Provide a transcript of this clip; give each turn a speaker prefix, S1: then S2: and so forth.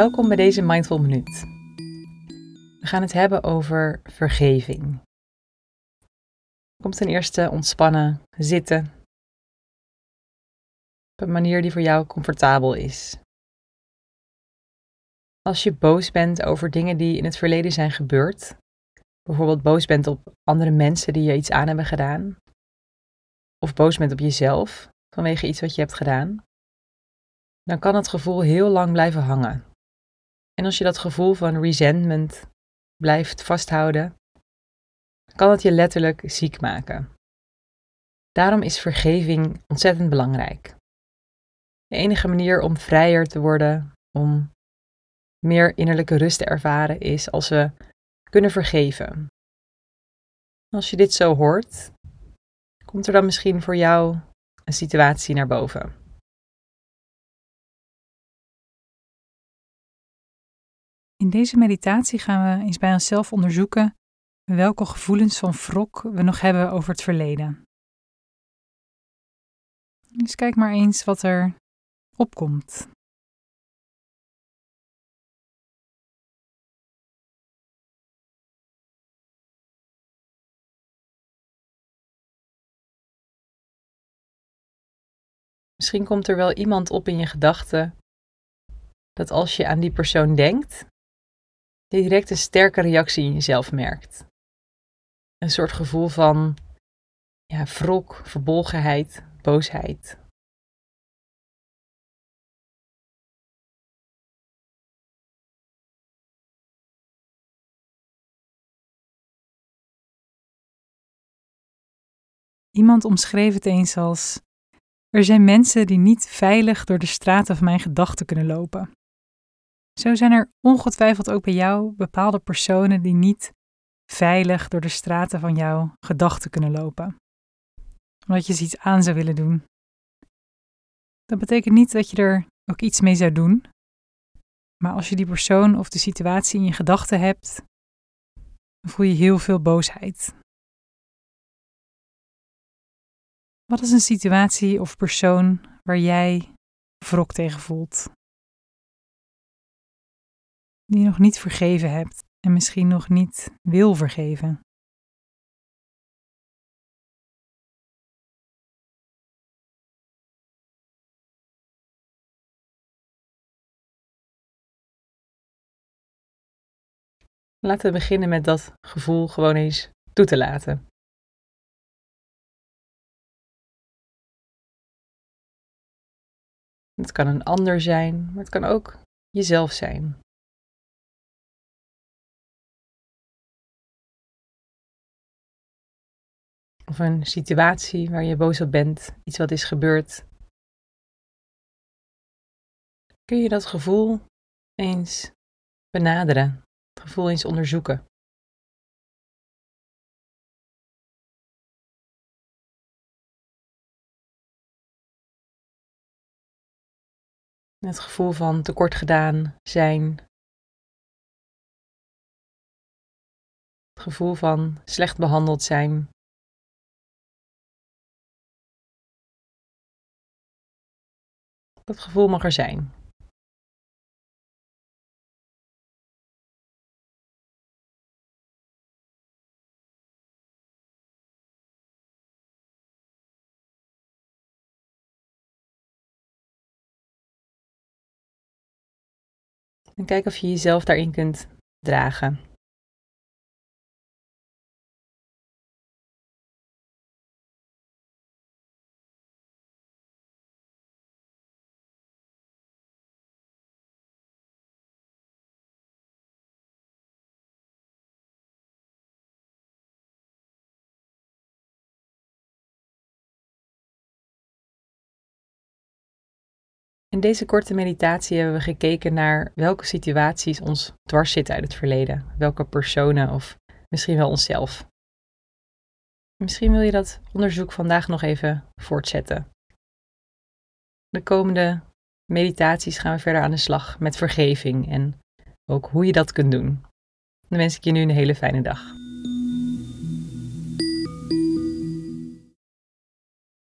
S1: Welkom bij deze Mindful Minuut. We gaan het hebben over vergeving. Kom ten eerste ontspannen zitten op een manier die voor jou comfortabel is. Als je boos bent over dingen die in het verleden zijn gebeurd, bijvoorbeeld boos bent op andere mensen die je iets aan hebben gedaan, of boos bent op jezelf vanwege iets wat je hebt gedaan, dan kan het gevoel heel lang blijven hangen. En als je dat gevoel van resentment blijft vasthouden, kan het je letterlijk ziek maken. Daarom is vergeving ontzettend belangrijk. De enige manier om vrijer te worden, om meer innerlijke rust te ervaren, is als we kunnen vergeven. Als je dit zo hoort, komt er dan misschien voor jou een situatie naar boven.
S2: In deze meditatie gaan we eens bij onszelf onderzoeken welke gevoelens van wrok we nog hebben over het verleden. Dus kijk maar eens wat er opkomt.
S1: Misschien komt er wel iemand op in je gedachten dat als je aan die persoon denkt, direct een sterke reactie in jezelf merkt. Een soort gevoel van ja, wrok, verbolgenheid, boosheid.
S2: Iemand omschreef het eens als: Er zijn mensen die niet veilig door de straten van mijn gedachten kunnen lopen. Zo zijn er ongetwijfeld ook bij jou bepaalde personen die niet veilig door de straten van jouw gedachten kunnen lopen. Omdat je ze iets aan zou willen doen. Dat betekent niet dat je er ook iets mee zou doen. Maar als je die persoon of de situatie in je gedachten hebt, dan voel je heel veel boosheid. Wat is een situatie of persoon waar jij wrok tegen voelt? Die je nog niet vergeven hebt en misschien nog niet wil vergeven.
S1: Laten we beginnen met dat gevoel gewoon eens toe te laten. Het kan een ander zijn, maar het kan ook jezelf zijn. Of een situatie waar je boos op bent, iets wat is gebeurd. Kun je dat gevoel eens benaderen, het gevoel eens onderzoeken. Het gevoel van tekort gedaan zijn. Het gevoel van slecht behandeld zijn. Dat gevoel mag er zijn. En kijk of je jezelf daarin kunt dragen. In deze korte meditatie hebben we gekeken naar welke situaties ons dwars zitten uit het verleden. Welke personen of misschien wel onszelf. Misschien wil je dat onderzoek vandaag nog even voortzetten. De komende meditaties gaan we verder aan de slag met vergeving en ook hoe je dat kunt doen. Dan wens ik je nu een hele fijne dag.